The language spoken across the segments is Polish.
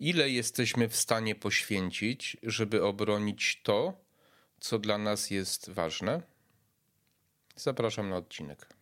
ile jesteśmy w stanie poświęcić, żeby obronić to, co dla nas jest ważne? Zapraszam na odcinek.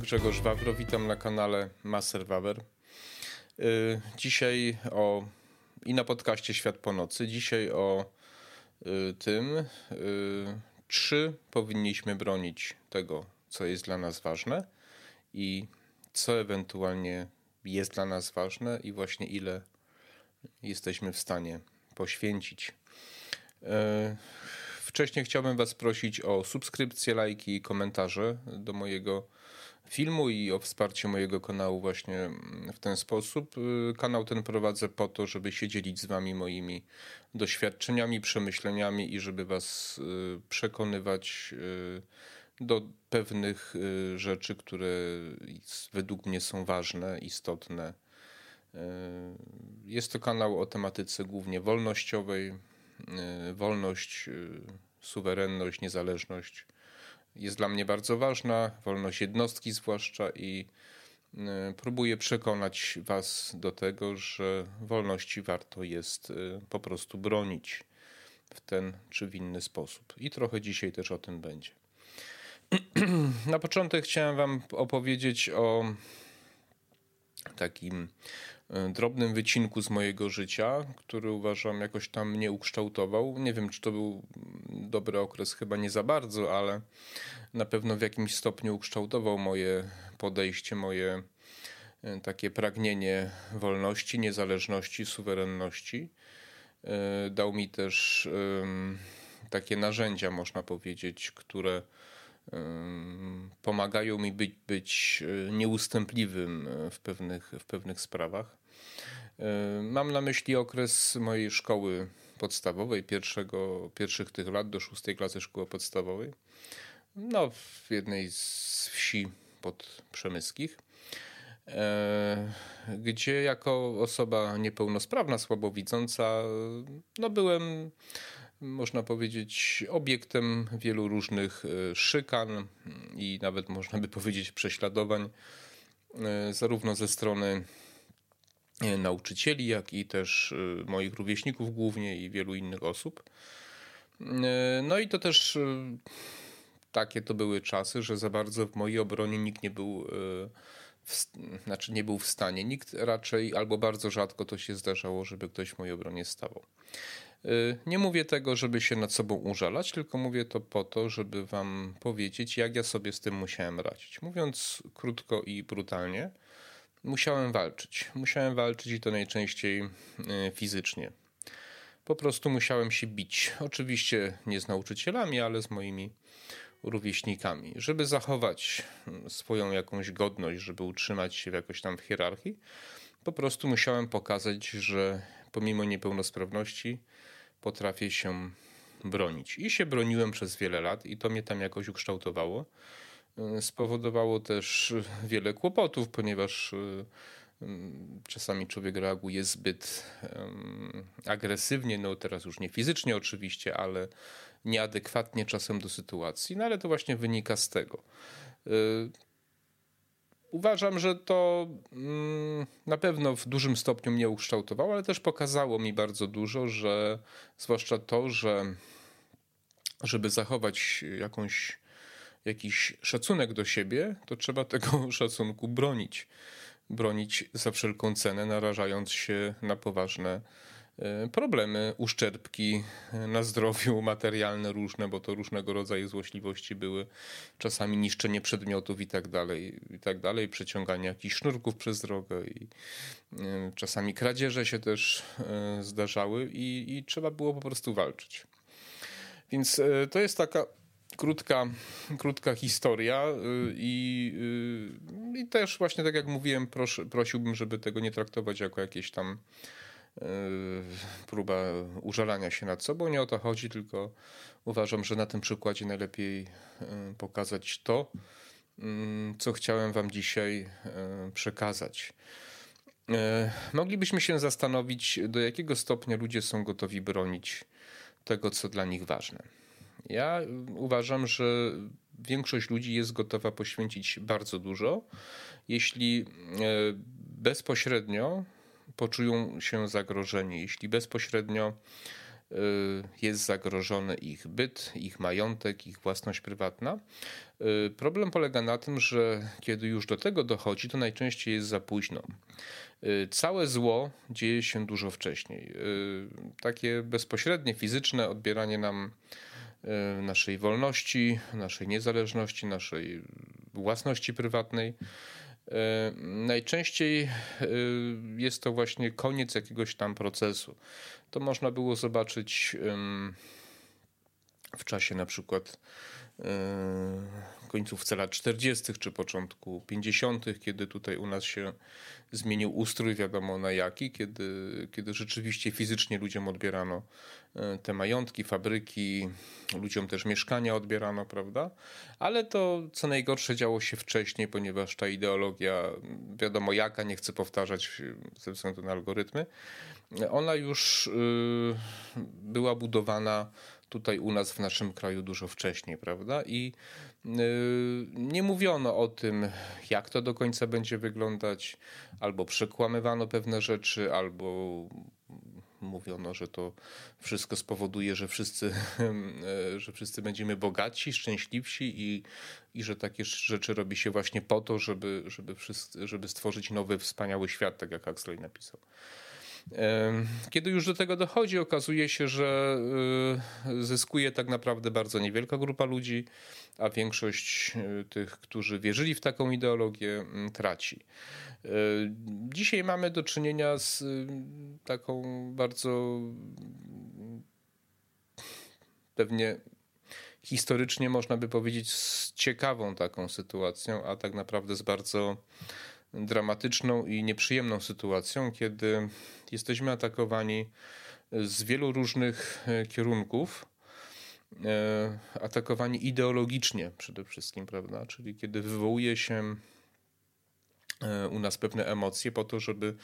Grzegorz Wawro, witam na kanale Master Wawer. Y, dzisiaj o i na podcaście Świat po nocy. Dzisiaj o y, tym, y, czy powinniśmy bronić tego, co jest dla nas ważne i co ewentualnie jest dla nas ważne i właśnie ile jesteśmy w stanie poświęcić. Wcześniej chciałbym Was prosić o subskrypcję, lajki i komentarze do mojego filmu i o wsparcie mojego kanału właśnie w ten sposób. Y, kanał ten prowadzę po to, żeby się dzielić z wami moimi doświadczeniami, przemyśleniami i żeby was y, przekonywać y, do pewnych rzeczy, które według mnie są ważne, istotne. Jest to kanał o tematyce głównie wolnościowej. Wolność, suwerenność, niezależność jest dla mnie bardzo ważna, wolność jednostki zwłaszcza i e, próbuję przekonać Was do tego, że wolności warto jest e, po prostu bronić w ten czy w inny sposób. I trochę dzisiaj też o tym będzie. Na początek chciałem Wam opowiedzieć o takim drobnym wycinku z mojego życia, który uważam jakoś tam mnie ukształtował. Nie wiem, czy to był dobry okres, chyba nie za bardzo, ale na pewno w jakimś stopniu ukształtował moje podejście, moje e, takie pragnienie wolności, niezależności, suwerenności. E, dał mi też takie narzędzia, można powiedzieć, które pomagają mi być, być e, nieustępliwym e, w pewnych, w pewnych sprawach. E, mam na myśli okres mojej szkoły podstawowej, pierwszego, pierwszych tych lat do szóstej klasy szkoły podstawowej. No, w jednej z wsi pod Przemyskich, gdzie jako osoba niepełnosprawna, słabowidząca, no byłem można powiedzieć, obiektem wielu różnych e, szykan i nawet można by powiedzieć prześladowań, e, zarówno ze strony e, nauczycieli, jak i też moich rówieśników głównie i wielu innych osób. No i to też takie to były czasy, że za bardzo w mojej obronie nikt nie był, w, znaczy nie był w stanie. Nikt raczej albo bardzo rzadko to się zdarzało, żeby ktoś w mojej obronie stawał. Y, nie mówię tego, żeby się nad sobą użalać, tylko mówię to po to, żeby wam powiedzieć, jak ja sobie z tym musiałem radzić. Mówiąc krótko i brutalnie, musiałem walczyć. Musiałem walczyć i to najczęściej y, fizycznie. Po prostu musiałem się bić. Oczywiście nie z nauczycielami, ale z moimi rówieśnikami. Żeby zachować mm, swoją jakąś godność, żeby utrzymać się jakoś tam w hierarchii, po prostu musiałem pokazać, że pomimo niepełnosprawności potrafię się bronić. I się broniłem przez wiele lat, i to mnie tam jakoś ukształtowało. E, spowodowało też wiele kłopotów, ponieważ e, czasami człowiek reaguje zbyt agresywnie, no teraz już nie fizycznie oczywiście, ale nieadekwatnie czasem do sytuacji, no ale to właśnie wynika z tego. Uważam, że to mm, na pewno w dużym stopniu mnie ukształtowało, ale też pokazało mi bardzo dużo, że zwłaszcza to, że żeby zachować jakąś, jakiś szacunek do siebie, to trzeba tego szacunku bronić. Bronić za wszelką cenę, narażając się na poważne problemy, uszczerbki e, na zdrowiu, materialne różne, bo to różnego rodzaju złośliwości były, czasami niszczenie przedmiotów i tak dalej, i tak dalej, przeciąganie jakichś sznurków przez drogę i e, czasami kradzieże się też zdarzały i, i trzeba było po prostu walczyć. Więc to jest taka krótka, krótka historia i, i też właśnie tak jak mówiłem, prosiłbym, żeby tego nie traktować jako jakieś tam próba użalania się nad sobą. Nie o to chodzi, tylko uważam, że na tym przykładzie najlepiej pokazać to, co chciałem Wam dzisiaj przekazać. Moglibyśmy się zastanowić, do jakiego stopnia ludzie są gotowi bronić tego, co dla nich ważne. Ja uważam, że większość ludzi jest gotowa poświęcić bardzo dużo, jeśli bezpośrednio poczują się zagrożeni, jeśli bezpośrednio e, jest zagrożony ich byt, ich majątek, ich własność prywatna. Problem polega na tym, że kiedy już do tego dochodzi, to najczęściej jest za późno. Y, całe zło dzieje się dużo wcześniej. Y, takie bezpośrednie, fizyczne odbieranie nam y, naszej wolności, naszej niezależności, naszej własności prywatnej. Najczęściej jest to właśnie koniec jakiegoś tam procesu. To można było zobaczyć w czasie na przykład końcówce lat 40. czy początku 50., kiedy tutaj u nas się zmienił ustrój, wiadomo na jaki, kiedy, kiedy rzeczywiście fizycznie ludziom odbierano e, te majątki, fabryki, ludziom też mieszkania odbierano, prawda? Ale to co najgorsze działo się wcześniej, ponieważ ta ideologia, wiadomo jaka, nie chcę powtarzać ze względu na algorytmy, ona już y, była budowana tutaj u nas w naszym kraju dużo wcześniej, prawda? I y, nie mówiono o tym, jak to do końca będzie wyglądać, albo przekłamywano pewne rzeczy, albo mówiono, że to wszystko spowoduje, że wszyscy, że wszyscy będziemy bogaci, szczęśliwsi i, i że takie rzeczy robi się właśnie po to, żeby, żeby, wszyscy, żeby stworzyć nowy, wspaniały świat, tak jak Huxley napisał. Kiedy już do tego dochodzi, okazuje się, że y, zyskuje tak naprawdę bardzo niewielka grupa ludzi, a większość y, tych, którzy wierzyli w taką ideologię, mm, traci. Y, dzisiaj mamy do czynienia z taką bardzo pewnie historycznie można by powiedzieć z ciekawą taką sytuacją, a tak naprawdę z bardzo dramatyczną i nieprzyjemną sytuacją, kiedy jesteśmy atakowani z wielu różnych e, kierunków, e, atakowani ideologicznie przede wszystkim, prawda? Czyli kiedy wywołuje się e, u nas pewne emocje po to, żeby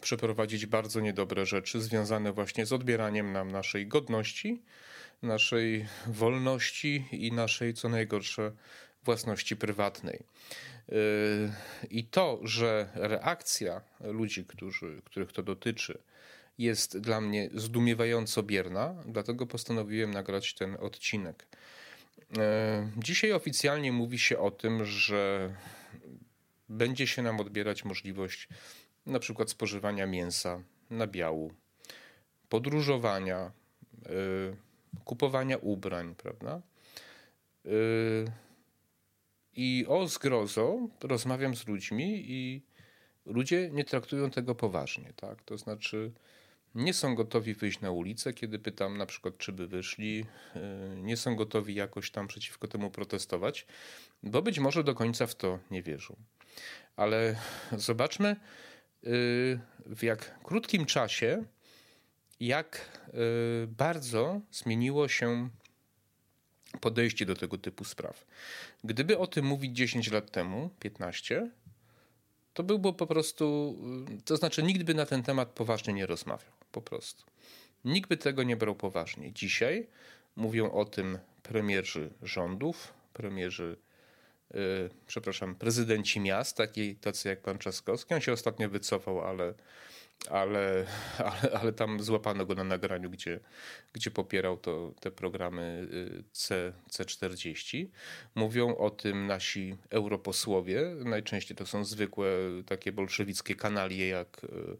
przeprowadzić bardzo niedobre rzeczy związane właśnie z odbieraniem nam naszej godności, naszej wolności i naszej, co najgorsze, własności prywatnej. Yy, I to, że reakcja ludzi, którzy, których to dotyczy, jest dla mnie zdumiewająco bierna, dlatego postanowiłem nagrać ten odcinek. Yy, dzisiaj oficjalnie mówi się o tym, że będzie się nam odbierać możliwość na przykład spożywania mięsa, nabiału, podróżowania, yy, kupowania ubrań, prawda? I o zgrozo rozmawiam z ludźmi i ludzie nie traktują tego poważnie. Tak? To znaczy nie są gotowi wyjść na ulicę, kiedy pytam na przykład, czy by wyszli, y, nie są gotowi jakoś tam przeciwko temu protestować, bo być może do końca w to nie wierzą. Ale zobaczmy, y, w jak krótkim czasie, jak y, bardzo zmieniło się podejście do tego typu spraw. Gdyby o tym mówić 10 lat temu, 15, to byłby po prostu, to znaczy nikt by na ten temat poważnie nie rozmawiał, po prostu. Nikt by tego nie brał poważnie. Dzisiaj mówią o tym premierzy rządów, premierzy, yy, przepraszam, prezydenci miast, taki, tacy jak pan Trzaskowski. On się ostatnio wycofał, ale ale, ale, ale tam złapano go na nagraniu, gdzie, gdzie popierał to, te programy y, C, C40. Mówią o tym nasi europosłowie. Najczęściej to są zwykłe takie bolszewickie kanalie, jak, y,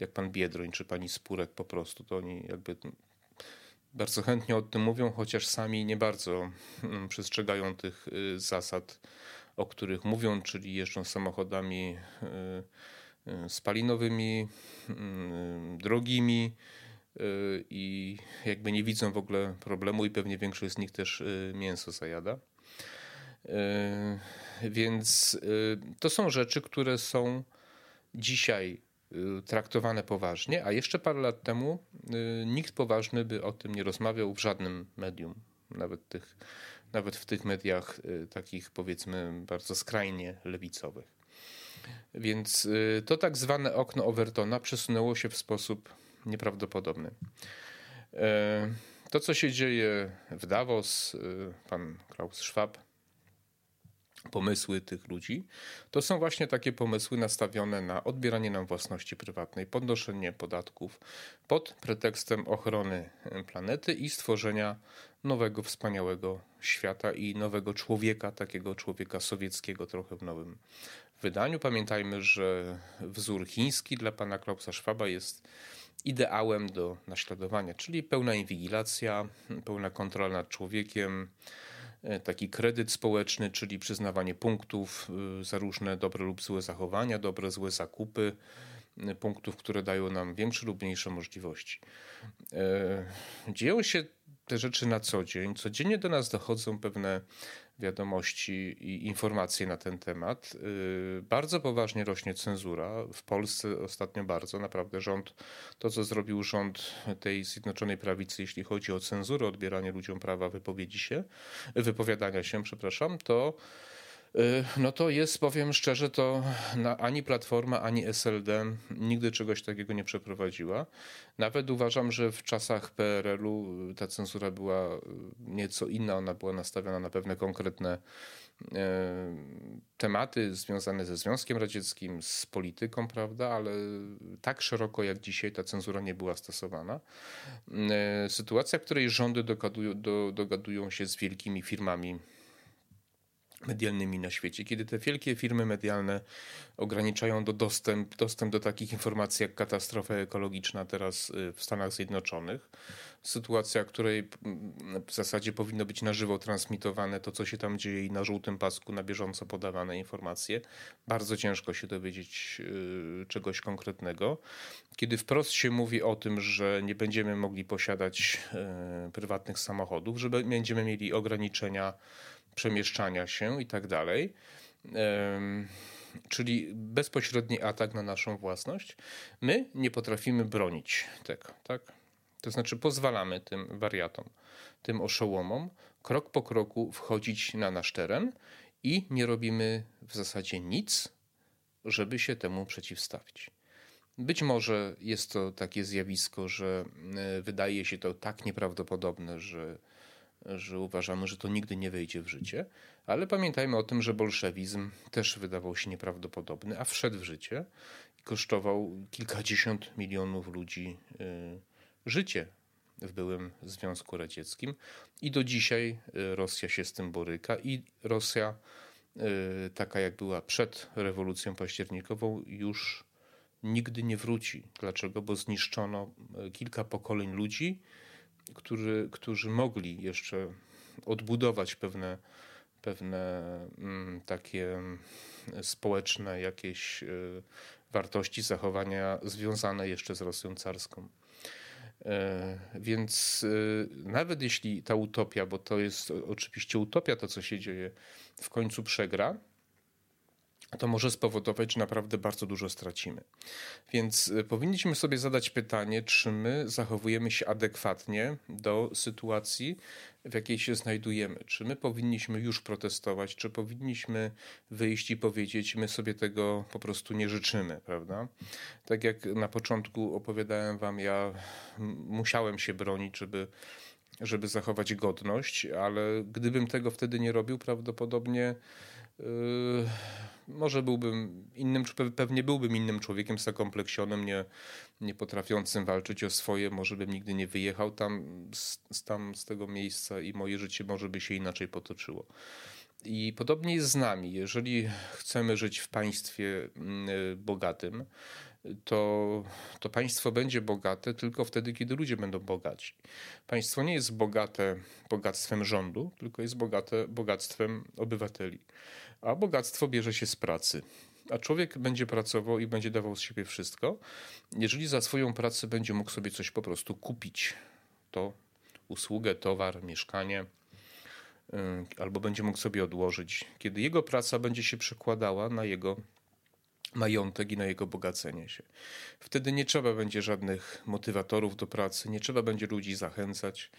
jak pan Biedroń czy pani Spurek po prostu. To oni jakby bardzo chętnie o tym mówią, chociaż sami nie bardzo mm, przestrzegają tych y, zasad, o których mówią, czyli jeżdżą samochodami spalinowymi, mm, drogimi, i jakby nie widzą w ogóle problemu i pewnie większość z nich też mięso zajada. Więc to są rzeczy, które są dzisiaj traktowane poważnie, a jeszcze parę lat temu nikt poważny by o tym nie rozmawiał w żadnym medium, nawet, tych, nawet w tych mediach takich powiedzmy bardzo skrajnie lewicowych. Więc to tak zwane okno Overtona przesunęło się w sposób nieprawdopodobny. To, co się dzieje w Davos, pan Klaus Schwab pomysły tych ludzi, to są właśnie takie pomysły nastawione na odbieranie nam własności prywatnej, podnoszenie podatków pod pretekstem ochrony planety i stworzenia nowego, wspaniałego świata i nowego człowieka, takiego człowieka sowieckiego trochę w nowym wydaniu. Pamiętajmy, że wzór chiński dla pana Klausa Schwaba jest ideałem do naśladowania, czyli pełna inwigilacja, pełna kontrola nad człowiekiem, taki kredyt społeczny, czyli przyznawanie punktów e, za różne dobre lub złe zachowania, dobre, złe zakupy, e, punktów, które dają nam większe lub mniejsze możliwości. Dzieją się te rzeczy na co dzień. Codziennie do nas dochodzą pewne wiadomości i informacje na ten temat. Y, bardzo poważnie rośnie cenzura. W Polsce ostatnio bardzo, naprawdę rząd, to co zrobił rząd tej Zjednoczonej Prawicy, jeśli chodzi o cenzurę, odbieranie ludziom prawa wypowiedzi się, wypowiadania się, przepraszam, to no to jest, powiem szczerze, to ani Platforma, ani SLD nigdy czegoś takiego nie przeprowadziła. Nawet uważam, że w czasach PRL-u ta cenzura była y, nieco inna, ona była nastawiona na pewne konkretne y, tematy związane ze Związkiem Radzieckim, z polityką, prawda, ale tak szeroko jak dzisiaj ta cenzura nie była stosowana. Sytuacja, w której rządy dogadują, do, dogadują się z wielkimi firmami medialnymi na świecie, kiedy te wielkie firmy medialne ograniczają do dostęp, dostęp do takich informacji jak katastrofa ekologiczna teraz y, w Stanach Zjednoczonych. Sytuacja, której mm, w zasadzie powinno być na żywo transmitowane to, co się tam dzieje i na żółtym pasku na bieżąco podawane informacje. Bardzo ciężko się dowiedzieć y, czegoś konkretnego. Kiedy wprost się mówi o tym, że nie będziemy mogli posiadać y, prywatnych samochodów, że będziemy mieli ograniczenia przemieszczania się i tak dalej. Czyli bezpośredni atak na naszą własność. My nie potrafimy bronić tego, tak? To znaczy pozwalamy tym wariatom, tym oszołomom krok po kroku wchodzić na nasz teren i nie robimy w zasadzie nic, żeby się temu przeciwstawić. Być może jest to takie zjawisko, że e, wydaje się to tak nieprawdopodobne, że że uważamy, że to nigdy nie wejdzie w życie, ale pamiętajmy o tym, że bolszewizm też wydawał się nieprawdopodobny, a wszedł w życie i kosztował kilkadziesiąt milionów ludzi y, życie w byłym Związku Radzieckim i do dzisiaj y, Rosja się z tym boryka i Rosja y, taka jak była przed rewolucją październikową już nigdy nie wróci. Dlaczego? Bo zniszczono kilka pokoleń ludzi, którzy, którzy mogli jeszcze odbudować pewne, pewne mm, takie społeczne jakieś y, wartości, zachowania związane jeszcze z Rosją carską. E, więc y, nawet jeśli ta utopia, bo to jest oczywiście utopia, to co się dzieje, w końcu przegra, to może spowodować, że naprawdę bardzo dużo stracimy. Więc y, powinniśmy sobie zadać pytanie, czy my zachowujemy się adekwatnie do sytuacji, w jakiej się znajdujemy. Czy my powinniśmy już protestować, czy powinniśmy wyjść i powiedzieć, my sobie tego po prostu nie życzymy, prawda? Tak jak na początku opowiadałem wam, ja musiałem się bronić, żeby żeby zachować godność, ale gdybym tego wtedy nie robił, prawdopodobnie może byłbym innym, pewnie byłbym innym człowiekiem zakompleksionym, nie, nie potrafiącym walczyć o swoje, może bym nigdy nie wyjechał tam z, tam z tego miejsca i moje życie może by się inaczej potoczyło. I podobnie jest z nami. Jeżeli chcemy żyć w państwie mm, bogatym, to, to państwo będzie bogate tylko wtedy, kiedy ludzie będą bogaci. Państwo nie jest bogate bogactwem rządu, tylko jest bogate bogactwem obywateli. A bogactwo bierze się z pracy. A człowiek będzie pracował i będzie dawał z siebie wszystko, jeżeli za swoją pracę będzie mógł sobie coś po prostu kupić. To usługę, towar, mieszkanie, y, albo będzie mógł sobie odłożyć, kiedy jego praca będzie się przekładała na jego majątek i na jego bogacenie się. Wtedy nie trzeba będzie żadnych motywatorów do pracy, nie trzeba będzie ludzi zachęcać.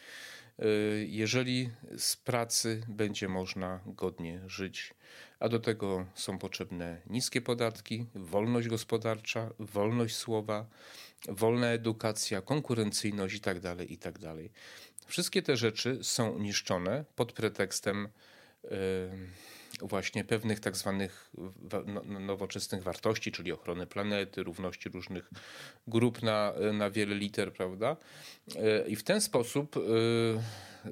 Y, jeżeli z pracy będzie można godnie żyć, a do tego są potrzebne niskie podatki, wolność gospodarcza, wolność słowa, wolna edukacja, konkurencyjność itd., tak itd. Tak Wszystkie te rzeczy są niszczone pod pretekstem y, właśnie pewnych tak zwanych no, no, nowoczesnych wartości, czyli ochrony planety, równości różnych grup na, na wiele liter, prawda? E, I w ten sposób e, e,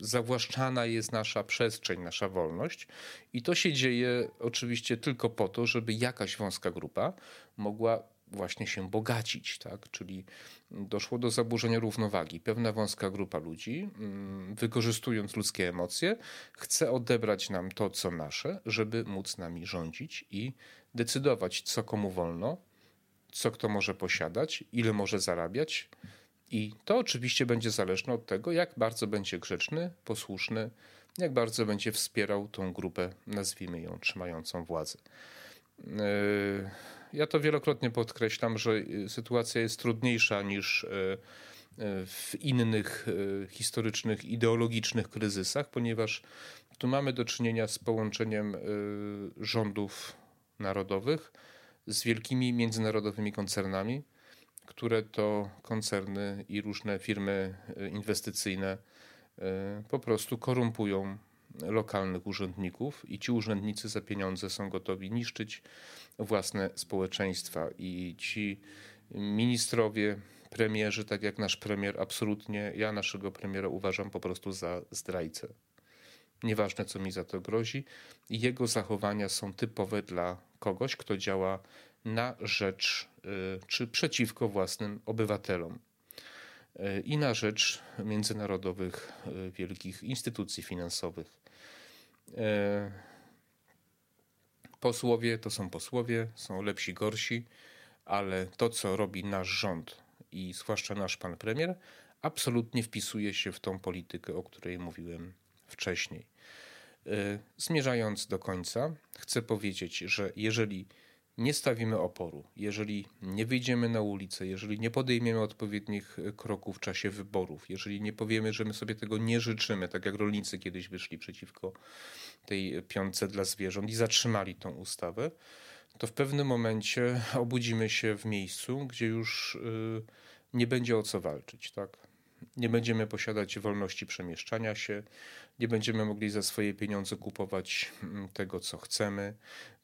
zawłaszczana jest nasza przestrzeń, nasza wolność. I to się dzieje oczywiście tylko po to, żeby jakaś wąska grupa mogła właśnie się bogacić, tak? czyli doszło do zaburzenia równowagi. Pewna wąska grupa ludzi, mm, wykorzystując ludzkie emocje, chce odebrać nam to, co nasze, żeby móc nami rządzić i decydować, co komu wolno, co kto może posiadać, ile może zarabiać. I to oczywiście będzie zależne od tego, jak bardzo będzie grzeczny, posłuszny, jak bardzo będzie wspierał tą grupę, nazwijmy ją, trzymającą władzę. Yy ja to wielokrotnie podkreślam, że y, sytuacja jest trudniejsza niż y, y, w innych historycznych, ideologicznych kryzysach, ponieważ tu mamy do czynienia z połączeniem rządów narodowych z wielkimi międzynarodowymi koncernami, które to koncerny i różne firmy inwestycyjne po prostu korumpują lokalnych urzędników i ci urzędnicy za pieniądze są gotowi niszczyć własne społeczeństwa. I ci ministrowie, premierzy, tak jak nasz premier, absolutnie ja naszego premiera uważam po prostu za zdrajcę. Nieważne, co mi za to grozi, jego zachowania są typowe dla kogoś, kto działa na rzecz y, czy przeciwko własnym obywatelom i na rzecz międzynarodowych y, wielkich instytucji finansowych. Posłowie to są posłowie, są lepsi, gorsi, ale to, co robi nasz rząd i zwłaszcza nasz pan premier, absolutnie wpisuje się w tą politykę, o której mówiłem wcześniej. E, zmierzając do końca, chcę powiedzieć, że jeżeli nie stawimy oporu, jeżeli nie wyjdziemy na ulicę, jeżeli nie podejmiemy odpowiednich kroków w czasie wyborów, jeżeli nie powiemy, że my sobie tego nie życzymy, tak jak rolnicy kiedyś wyszli przeciwko tej piątce dla zwierząt i zatrzymali tą ustawę, to w pewnym momencie obudzimy się w miejscu, gdzie już y, nie będzie o co walczyć. Tak? Nie będziemy posiadać wolności przemieszczania się, nie będziemy mogli za swoje pieniądze kupować mm, tego, co chcemy.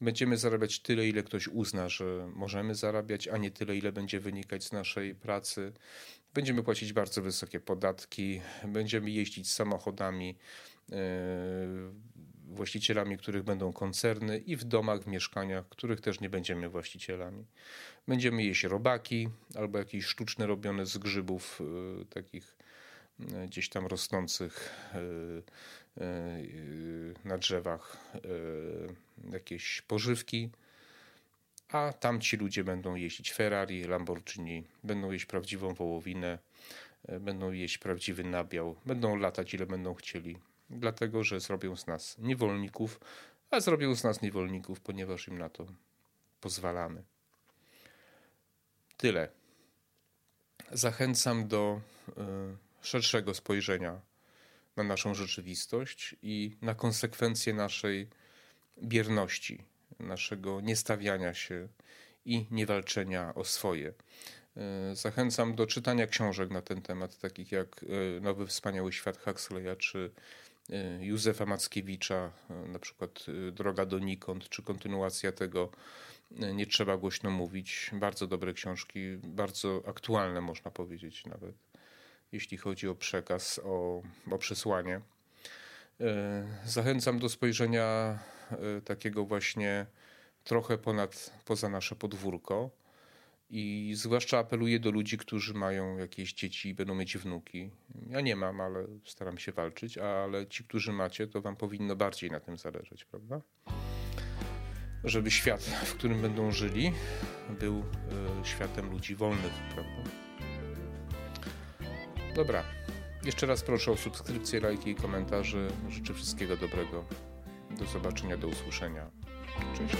Będziemy zarabiać tyle, ile ktoś uzna, że możemy zarabiać, a nie tyle, ile będzie wynikać z naszej pracy. Będziemy płacić bardzo wysokie podatki, będziemy jeździć samochodami yy, właścicielami których będą koncerny i w domach, w mieszkaniach, których też nie będziemy właścicielami. Będziemy jeść robaki albo jakieś sztuczne robione z grzybów y, takich y, gdzieś tam rosnących y, na drzewach jakieś pożywki, a tamci ludzie będą jeździć Ferrari, Lamborghini, będą jeść prawdziwą wołowinę, będą jeść prawdziwy nabiał, będą latać ile będą chcieli dlatego że zrobią z nas niewolników, a zrobią z nas niewolników, ponieważ im na to pozwalamy. Tyle. Zachęcam do y, szerszego spojrzenia na naszą rzeczywistość i na konsekwencje naszej bierności, naszego niestawiania się i niewalczenia o swoje. Y, zachęcam do czytania książek na ten temat, takich jak y, Nowy Wspaniały Świat Huxleya czy Józefa Mackiewicza, na przykład Droga donikąd, czy kontynuacja tego Nie trzeba głośno mówić. Bardzo dobre książki, bardzo aktualne można powiedzieć nawet, jeśli chodzi o przekaz, o, o przesłanie. Zachęcam do spojrzenia takiego właśnie trochę ponad, poza nasze podwórko i zwłaszcza apeluję do ludzi, którzy mają jakieś dzieci i będą mieć wnuki. Ja nie mam, ale staram się walczyć, ale ci, którzy macie, to wam powinno bardziej na tym zależeć, prawda? Żeby świat, w którym będą żyli, był e, światem ludzi wolnych, prawda? Dobra. Jeszcze raz proszę o subskrypcję, lajki i komentarze. Życzę wszystkiego dobrego. Do zobaczenia, do usłyszenia. Cześć.